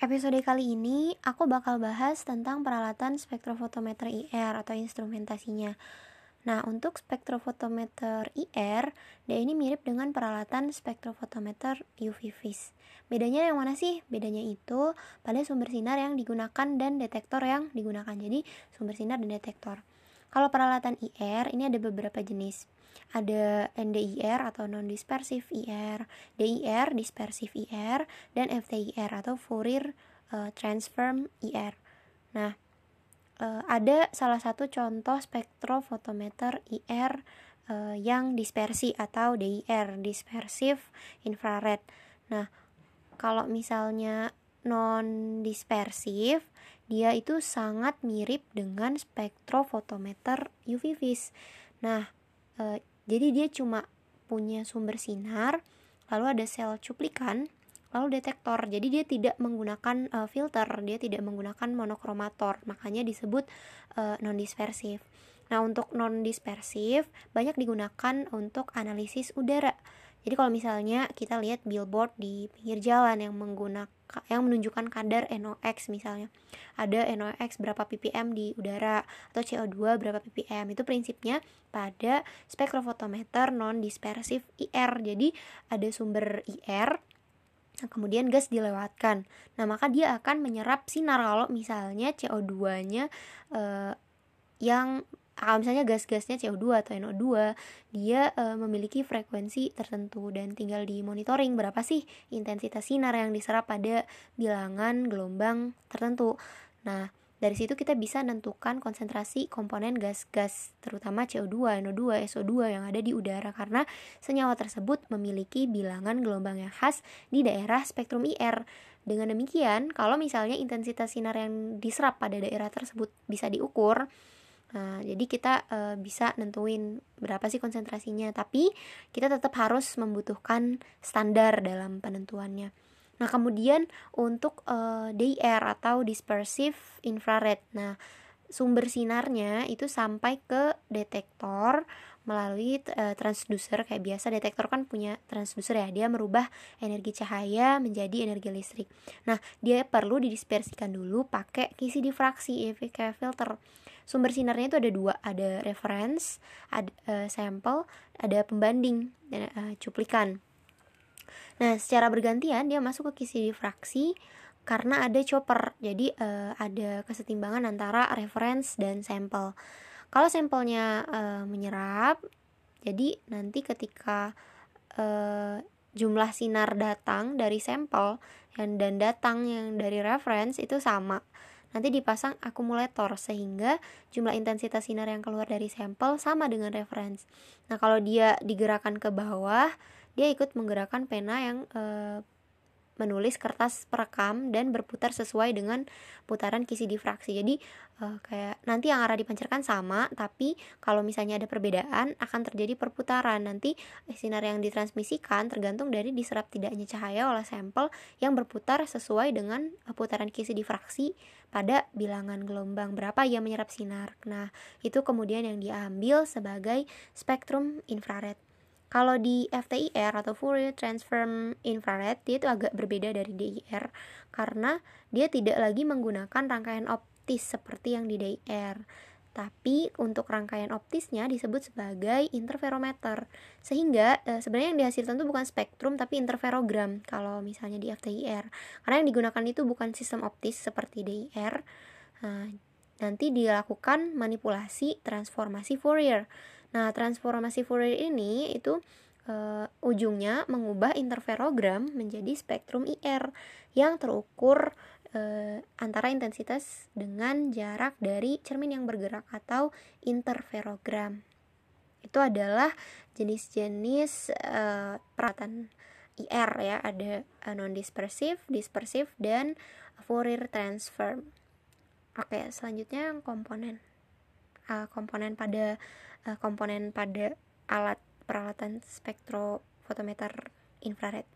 Episode kali ini aku bakal bahas tentang peralatan spektrofotometer IR atau instrumentasinya. Nah, untuk spektrofotometer IR, dia ini mirip dengan peralatan spektrofotometer UV vis. Bedanya yang mana sih? Bedanya itu pada sumber sinar yang digunakan dan detektor yang digunakan. Jadi, sumber sinar dan detektor. Kalau peralatan IR, ini ada beberapa jenis ada NDIR atau non dispersif IR, DIR dispersif IR, dan FTIR atau Fourier uh, transform IR. Nah, uh, ada salah satu contoh spektrofotometer IR uh, yang dispersi atau DIR dispersif infrared. Nah, kalau misalnya non dispersif dia itu sangat mirip dengan spektrofotometer UV vis. Nah, e, jadi dia cuma punya sumber sinar, lalu ada sel cuplikan, lalu detektor. Jadi dia tidak menggunakan uh, filter, dia tidak menggunakan monokromator, makanya disebut uh, non dispersif. Nah, untuk non dispersif banyak digunakan untuk analisis udara. Jadi kalau misalnya kita lihat billboard di pinggir jalan yang menggunakan yang menunjukkan kadar NOx misalnya. Ada NOx berapa ppm di udara atau CO2 berapa ppm itu prinsipnya pada spektrofotometer non dispersif IR jadi ada sumber IR Nah, kemudian gas dilewatkan. Nah, maka dia akan menyerap sinar kalau misalnya CO2-nya eh, yang kalau misalnya gas-gasnya CO2 atau NO2 dia e, memiliki frekuensi tertentu dan tinggal di monitoring berapa sih intensitas sinar yang diserap pada bilangan gelombang tertentu. Nah, dari situ kita bisa menentukan konsentrasi komponen gas-gas terutama CO2, NO2, SO2 yang ada di udara karena senyawa tersebut memiliki bilangan gelombang yang khas di daerah spektrum IR. Dengan demikian, kalau misalnya intensitas sinar yang diserap pada daerah tersebut bisa diukur, Nah, jadi kita e, bisa nentuin berapa sih konsentrasinya, tapi kita tetap harus membutuhkan standar dalam penentuannya. Nah, kemudian untuk e, eh, DIR atau dispersive infrared. Nah, sumber sinarnya itu sampai ke detektor melalui e, transducer kayak biasa detektor kan punya transducer ya dia merubah energi cahaya menjadi energi listrik nah dia perlu didispersikan dulu pakai kisi difraksi kayak filter sumber sinarnya itu ada dua ada reference ada uh, sampel ada pembanding dan uh, cuplikan. Nah secara bergantian dia masuk ke kisi difraksi karena ada chopper. Jadi uh, ada kesetimbangan antara reference dan sampel. Kalau sampelnya uh, menyerap, jadi nanti ketika uh, jumlah sinar datang dari sampel dan datang yang dari reference itu sama. Nanti dipasang akumulator sehingga jumlah intensitas sinar yang keluar dari sampel sama dengan reference. Nah, kalau dia digerakkan ke bawah, dia ikut menggerakkan pena yang uh, menulis kertas perekam dan berputar sesuai dengan putaran kisi difraksi. Jadi uh, kayak nanti yang arah dipancarkan sama, tapi kalau misalnya ada perbedaan akan terjadi perputaran. Nanti sinar yang ditransmisikan tergantung dari diserap tidaknya cahaya oleh sampel yang berputar sesuai dengan uh, putaran kisi difraksi pada bilangan gelombang berapa ia menyerap sinar. Nah, itu kemudian yang diambil sebagai spektrum infrared. Kalau di FTIR atau Fourier Transform Infrared dia itu agak berbeda dari DIR karena dia tidak lagi menggunakan rangkaian optis seperti yang di DIR. Tapi untuk rangkaian optisnya disebut sebagai interferometer. Sehingga e, sebenarnya yang dihasilkan itu bukan spektrum tapi interferogram kalau misalnya di FTIR. Karena yang digunakan itu bukan sistem optis seperti DIR. Nah, nanti dilakukan manipulasi transformasi Fourier. Nah, transformasi Fourier ini itu uh, ujungnya mengubah interferogram menjadi spektrum IR yang terukur uh, antara intensitas dengan jarak dari cermin yang bergerak atau interferogram. Itu adalah jenis-jenis uh, peralatan IR ya, ada non dispersif, dispersif dan Fourier transform. Oke, selanjutnya komponen. Uh, komponen pada uh, komponen pada alat peralatan spektrofotometer infrared.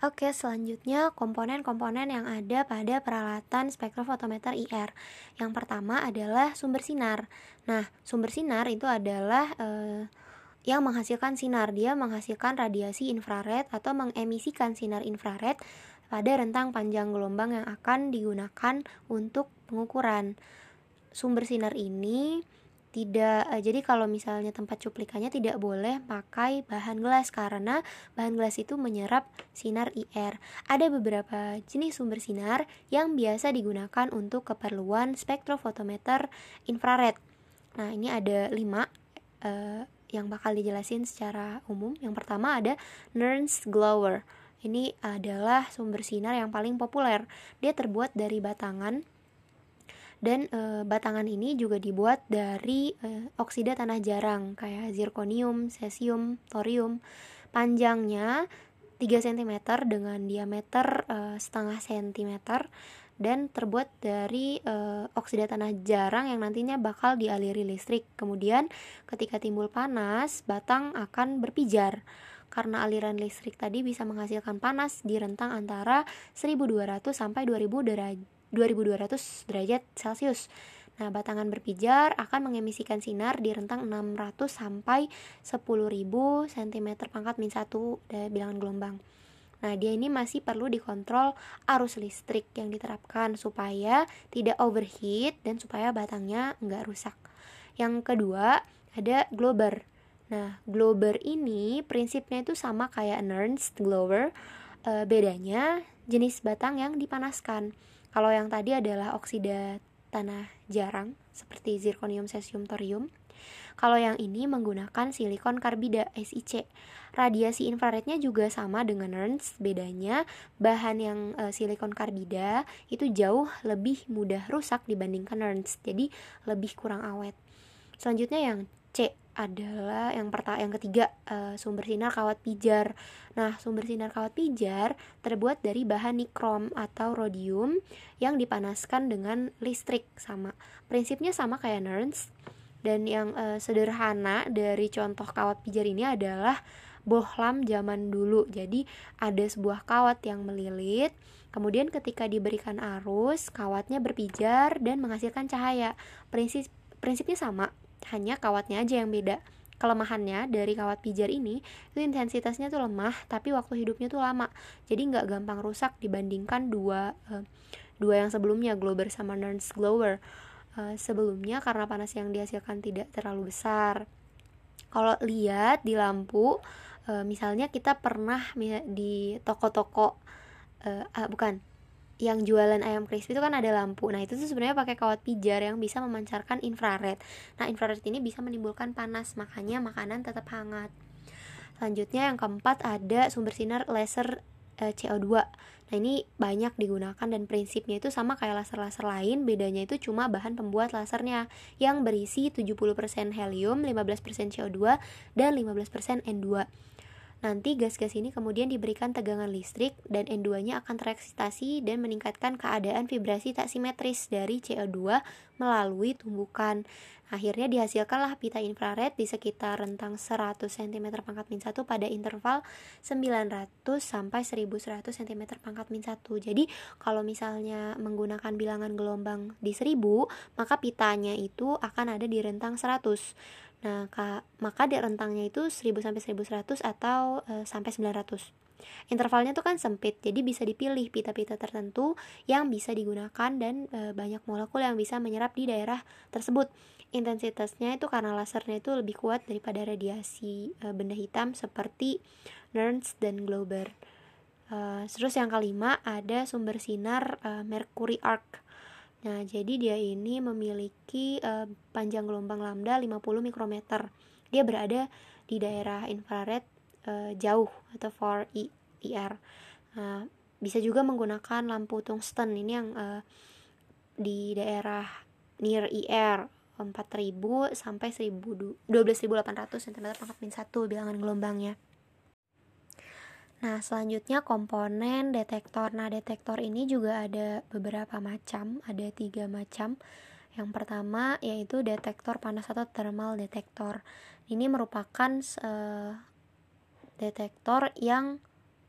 Oke, selanjutnya komponen-komponen yang ada pada peralatan spektrofotometer IR. Yang pertama adalah sumber sinar. Nah, sumber sinar itu adalah eh, yang menghasilkan sinar. Dia menghasilkan radiasi infrared atau mengemisikan sinar infrared pada rentang panjang gelombang yang akan digunakan untuk pengukuran. Sumber sinar ini tidak uh, jadi kalau misalnya tempat cuplikannya tidak boleh pakai bahan gelas karena bahan gelas itu menyerap sinar IR. Ada beberapa jenis sumber sinar yang biasa digunakan untuk keperluan spektrofotometer infrared. Nah, ini ada lima uh, yang bakal dijelasin secara umum. Yang pertama ada Nernst Glower. Ini adalah sumber sinar yang paling populer. Dia terbuat dari batangan dan e, batangan ini juga dibuat dari e, oksida tanah jarang kayak zirconium, cesium, thorium. Panjangnya 3 cm dengan diameter e, setengah cm dan terbuat dari oksida tanah jarang yang nantinya bakal dialiri listrik. Kemudian ketika timbul panas, batang akan berpijar karena aliran listrik tadi bisa menghasilkan panas di rentang antara 1200 sampai 2000 derajat 2200 derajat Celcius. Nah, batangan berpijar akan mengemisikan sinar di rentang 600 sampai 10.000 cm pangkat min 1 dari bilangan gelombang. Nah, dia ini masih perlu dikontrol arus listrik yang diterapkan supaya tidak overheat dan supaya batangnya nggak rusak. Yang kedua, ada glober. Nah, glober ini prinsipnya itu sama kayak Nernst glober, e, bedanya jenis batang yang dipanaskan. Kalau yang tadi adalah oksida tanah jarang seperti zirconium, cesium, thorium. Kalau yang ini menggunakan silikon karbida SiC. Radiasi infrarednya juga sama dengan Nernst, bedanya bahan yang e, silikon karbida itu jauh lebih mudah rusak dibandingkan Nernst. Jadi lebih kurang awet. Selanjutnya yang C adalah yang pertama yang ketiga uh, sumber sinar kawat pijar. Nah, sumber sinar kawat pijar terbuat dari bahan nikrom atau rhodium yang dipanaskan dengan listrik sama. Prinsipnya sama kayak Nernst. Dan yang uh, sederhana dari contoh kawat pijar ini adalah bohlam zaman dulu. Jadi ada sebuah kawat yang melilit, kemudian ketika diberikan arus, kawatnya berpijar dan menghasilkan cahaya. Prinsip prinsipnya sama, hanya kawatnya aja yang beda. Kelemahannya dari kawat pijar ini itu intensitasnya tuh lemah tapi waktu hidupnya tuh lama. Jadi nggak gampang rusak dibandingkan dua uh, dua yang sebelumnya Glober sama Nernst Glower uh, sebelumnya karena panas yang dihasilkan tidak terlalu besar. Kalau lihat di lampu uh, misalnya kita pernah di toko-toko uh, uh, bukan yang jualan ayam crispy itu kan ada lampu. Nah, itu tuh sebenarnya pakai kawat pijar yang bisa memancarkan infrared. Nah, infrared ini bisa menimbulkan panas, makanya makanan tetap hangat. Selanjutnya yang keempat ada sumber sinar laser e, CO2. Nah, ini banyak digunakan dan prinsipnya itu sama kayak laser-laser lain, bedanya itu cuma bahan pembuat lasernya yang berisi 70% helium, 15% CO2, dan 15% N2. Nanti gas-gas ini kemudian diberikan tegangan listrik dan N2-nya akan tereksitasi dan meningkatkan keadaan vibrasi tak simetris dari CO2 melalui tumbukan. Akhirnya dihasilkanlah pita infrared di sekitar rentang 100 cm pangkat min 1 pada interval 900 sampai 1100 cm pangkat min 1. Jadi kalau misalnya menggunakan bilangan gelombang di 1000, maka pitanya itu akan ada di rentang 100. Nah, ka, maka di rentangnya itu 1000 sampai 1100 atau e, sampai 900. Intervalnya tuh kan sempit, jadi bisa dipilih pita-pita tertentu yang bisa digunakan dan e, banyak molekul yang bisa menyerap di daerah tersebut. Intensitasnya itu karena lasernya itu lebih kuat daripada radiasi e, benda hitam seperti Nernst dan Glober. E, terus yang kelima ada sumber sinar e, Mercury Arc. Nah, jadi dia ini memiliki uh, panjang gelombang lambda 50 mikrometer. Dia berada di daerah infrared uh, jauh atau far IR. Nah, bisa juga menggunakan lampu tungsten ini yang uh, di daerah near IR 4000 sampai 12.800 cm pangkat min 1 bilangan gelombangnya. Nah, selanjutnya komponen detektor. Nah, detektor ini juga ada beberapa macam, ada tiga macam. Yang pertama yaitu detektor panas atau thermal detektor. Ini merupakan uh, detektor yang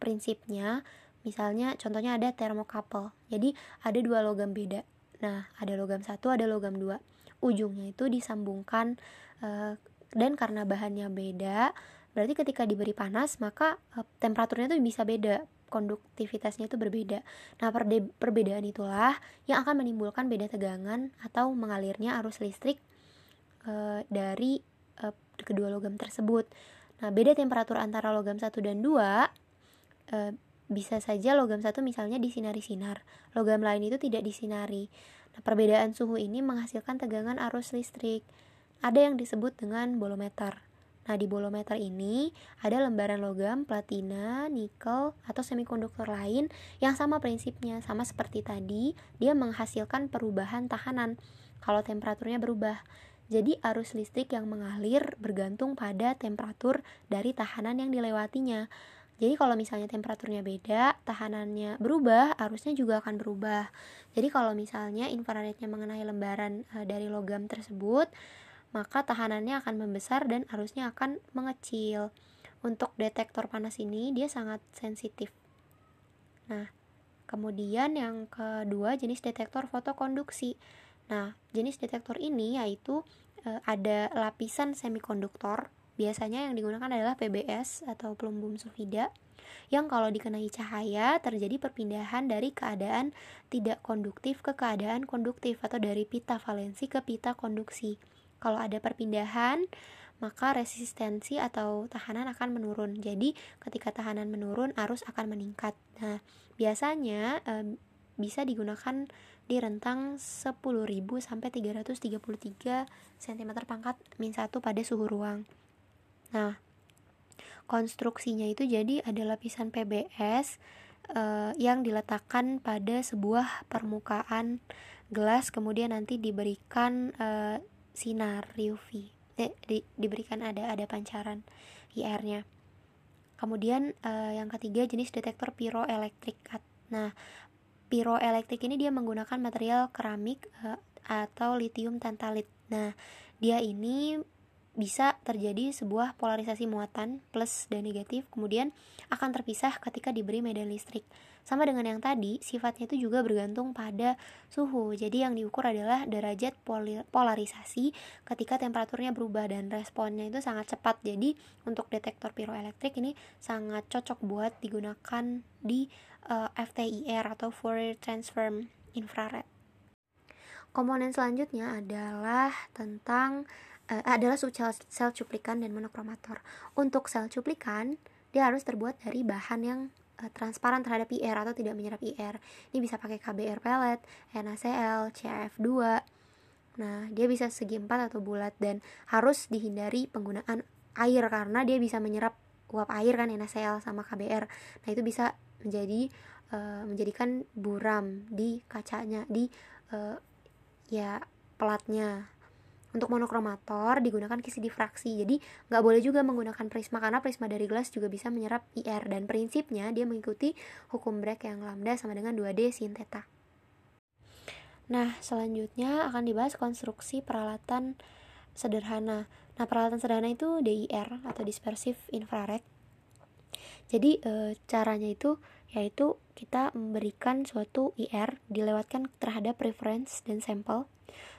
prinsipnya, misalnya contohnya ada thermocouple. Jadi ada dua logam beda. Nah, ada logam satu, ada logam dua. Ujungnya itu disambungkan uh, dan karena bahannya beda, berarti ketika diberi panas maka uh, temperaturnya tuh bisa beda konduktivitasnya itu berbeda. Nah, perbedaan itulah yang akan menimbulkan beda tegangan atau mengalirnya arus listrik e, dari e, kedua logam tersebut. Nah, beda temperatur antara logam 1 dan 2 e, bisa saja logam satu misalnya disinari sinar, logam lain itu tidak disinari. Nah, perbedaan suhu ini menghasilkan tegangan arus listrik. Ada yang disebut dengan bolometer. Nah, di bolometer ini ada lembaran logam, platina, nikel, atau semikonduktor lain yang sama prinsipnya, sama seperti tadi, dia menghasilkan perubahan tahanan kalau temperaturnya berubah. Jadi arus listrik yang mengalir bergantung pada temperatur dari tahanan yang dilewatinya. Jadi kalau misalnya temperaturnya beda, tahanannya berubah, arusnya juga akan berubah. Jadi kalau misalnya infrarednya mengenai lembaran e, dari logam tersebut, maka tahanannya akan membesar dan arusnya akan mengecil. Untuk detektor panas ini dia sangat sensitif. Nah, kemudian yang kedua jenis detektor fotokonduksi. Nah, jenis detektor ini yaitu e, ada lapisan semikonduktor. Biasanya yang digunakan adalah PBS atau pelumbum sulfida yang kalau dikenai cahaya terjadi perpindahan dari keadaan tidak konduktif ke keadaan konduktif atau dari pita valensi ke pita konduksi. Kalau ada perpindahan, maka resistensi atau tahanan akan menurun. Jadi, ketika tahanan menurun, arus akan meningkat. Nah, biasanya e, bisa digunakan di rentang 10.000 sampai 333 cm pangkat min 1 pada suhu ruang. Nah, konstruksinya itu jadi ada lapisan PBS e, yang diletakkan pada sebuah permukaan gelas kemudian nanti diberikan e, sinar UV eh, di, diberikan ada ada pancaran IR-nya kemudian uh, yang ketiga jenis detektor piroelektrik. Nah piroelektrik ini dia menggunakan material keramik uh, atau lithium tantalit nah dia ini bisa terjadi sebuah polarisasi muatan plus dan negatif kemudian akan terpisah ketika diberi medan listrik. Sama dengan yang tadi sifatnya itu juga bergantung pada suhu. Jadi yang diukur adalah derajat polarisasi ketika temperaturnya berubah dan responnya itu sangat cepat. Jadi untuk detektor piroelektrik ini sangat cocok buat digunakan di uh, eh, FTIR atau Fourier Transform Infrared. Komponen selanjutnya adalah tentang uh, adalah sel, sel cuplikan dan monokromator. Untuk sel cuplikan, dia harus terbuat dari bahan yang uh, transparan terhadap IR atau tidak menyerap IR. Ini bisa pakai KBR pellet, NaCl, CaF2. Nah, dia bisa segi empat atau bulat dan harus dihindari penggunaan air karena dia bisa menyerap uap air kan NaCl sama KBR. Nah, itu bisa menjadi uh, menjadikan buram di kacanya di uh, ya pelatnya untuk monokromator digunakan kisi difraksi. Jadi nggak boleh juga menggunakan prisma karena prisma dari gelas juga bisa menyerap IR dan prinsipnya dia mengikuti hukum Bragg yang lambda sama dengan 2D sin theta. Nah, selanjutnya akan dibahas konstruksi peralatan sederhana. Nah, peralatan sederhana itu DIR atau dispersif infrared. Jadi e, caranya itu yaitu kita memberikan suatu IR dilewatkan terhadap reference dan sampel.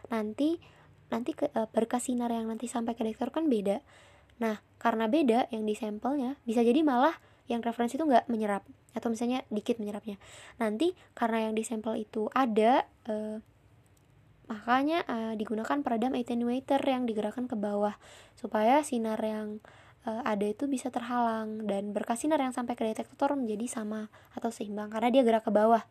Nanti nanti ke, uh, berkas sinar yang nanti sampai ke detektor kan beda. Nah karena beda yang di sampelnya bisa jadi malah yang referensi itu nggak menyerap atau misalnya dikit menyerapnya. Nanti karena yang di sampel itu ada uh, makanya uh, digunakan peredam attenuator yang digerakkan ke bawah supaya sinar yang uh, ada itu bisa terhalang dan berkas sinar yang sampai ke detektor menjadi sama atau seimbang karena dia gerak ke bawah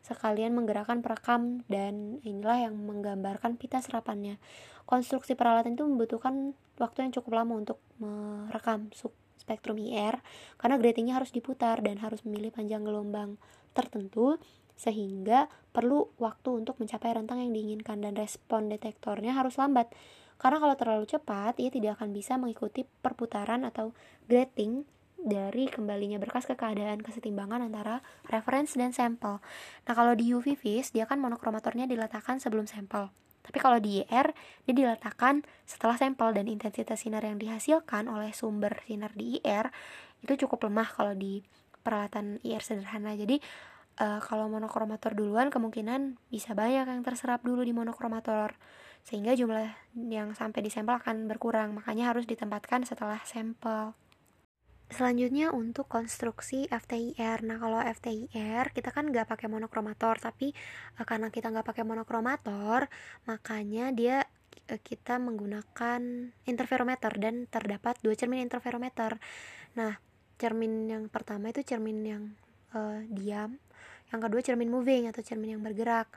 sekalian menggerakkan perekam dan inilah yang menggambarkan pita serapannya. Konstruksi peralatan itu membutuhkan waktu yang cukup lama untuk merekam spektrum IR karena gratingnya harus diputar dan harus memilih panjang gelombang tertentu sehingga perlu waktu untuk mencapai rentang yang diinginkan dan respon detektornya harus lambat. Karena kalau terlalu cepat, ia tidak akan bisa mengikuti perputaran atau grating dari kembalinya berkas ke keadaan kesetimbangan antara reference dan sampel. Nah, kalau di UV vis dia kan monokromatornya diletakkan sebelum sampel. Tapi kalau di IR dia diletakkan setelah sampel dan intensitas sinar yang dihasilkan oleh sumber sinar di IR itu cukup lemah kalau di peralatan IR sederhana. Jadi uh, kalau monokromator duluan kemungkinan bisa banyak yang terserap dulu di monokromator sehingga jumlah yang sampai di sampel akan berkurang makanya harus ditempatkan setelah sampel Selanjutnya untuk konstruksi FTIR. Nah kalau FTIR kita kan nggak pakai monokromator, tapi uh, karena kita nggak pakai monokromator, makanya dia uh, kita menggunakan interferometer dan terdapat dua cermin interferometer. Nah cermin yang pertama itu cermin yang uh, diam, yang kedua cermin moving atau cermin yang bergerak.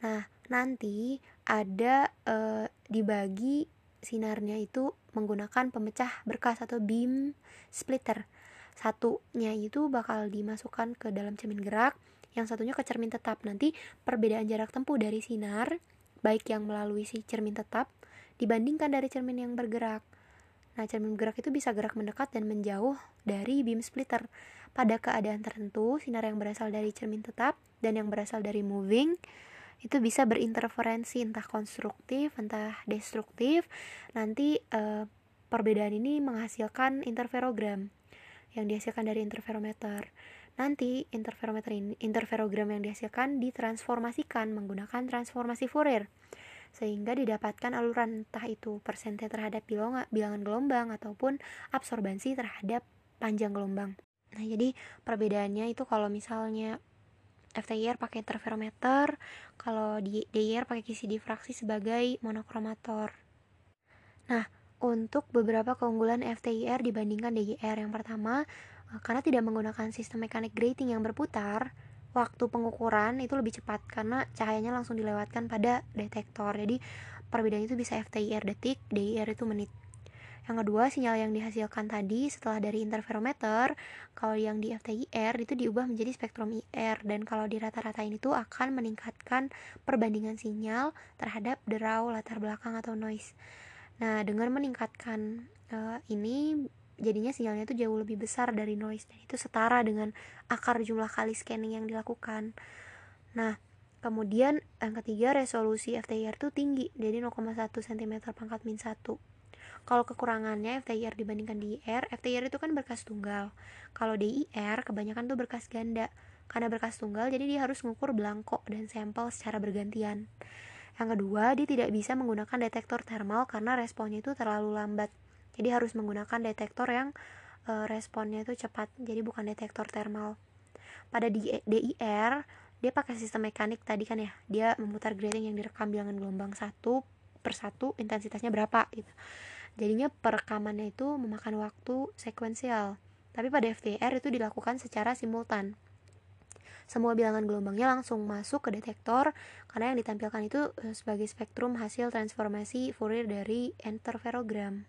Nah nanti ada uh, dibagi sinarnya itu menggunakan pemecah berkas atau beam splitter. Satunya itu bakal dimasukkan ke dalam cermin gerak, yang satunya ke cermin tetap. Nanti perbedaan jarak tempuh dari sinar, baik yang melalui si cermin tetap, dibandingkan dari cermin yang bergerak. Nah, cermin bergerak itu bisa gerak mendekat dan menjauh dari beam splitter. Pada keadaan tertentu, sinar yang berasal dari cermin tetap dan yang berasal dari moving itu bisa berinterferensi entah konstruktif entah destruktif nanti uh, perbedaan ini menghasilkan interferogram yang dihasilkan dari interferometer nanti interferometer ini interferogram yang dihasilkan ditransformasikan menggunakan transformasi Fourier sehingga didapatkan aluran entah itu persentase terhadap bilangan gelombang ataupun absorbansi terhadap panjang gelombang. Nah, jadi perbedaannya itu kalau misalnya FTIR pakai interferometer, kalau di DIR pakai kisi difraksi sebagai monokromator. Nah, untuk beberapa keunggulan FTIR dibandingkan DIR yang pertama, eh, karena tidak menggunakan sistem mekanik grating yang berputar, waktu pengukuran itu lebih cepat karena cahayanya langsung dilewatkan pada detektor. Jadi perbedaan itu bisa FTIR detik, DIR itu menit. Yang kedua, sinyal yang dihasilkan tadi setelah dari interferometer, kalau yang di FTIR itu diubah menjadi spektrum IR dan kalau di rata-rata ini tuh akan meningkatkan perbandingan sinyal terhadap derau latar belakang atau noise. Nah, dengan meningkatkan uh, ini jadinya sinyalnya itu jauh lebih besar dari noise dan itu setara dengan akar jumlah kali scanning yang dilakukan. Nah, kemudian yang ketiga resolusi FTIR itu tinggi, jadi 0,1 cm pangkat min 1 kalau kekurangannya FTIR dibandingkan DIR, FTIR itu kan berkas tunggal. Kalau DIR kebanyakan tuh berkas ganda. Karena berkas tunggal, jadi dia harus mengukur belangko dan sampel secara bergantian. Yang kedua, dia tidak bisa menggunakan detektor thermal karena responnya itu terlalu lambat. Jadi harus menggunakan detektor yang e, responnya itu cepat. Jadi bukan detektor thermal. Pada DIR, dia pakai sistem mekanik tadi kan ya. Dia memutar grating yang direkam bilangan gelombang satu per satu intensitasnya berapa gitu jadinya perekamannya itu memakan waktu sekuensial tapi pada FTR itu dilakukan secara simultan semua bilangan gelombangnya langsung masuk ke detektor karena yang ditampilkan itu eh, sebagai spektrum hasil transformasi Fourier dari interferogram.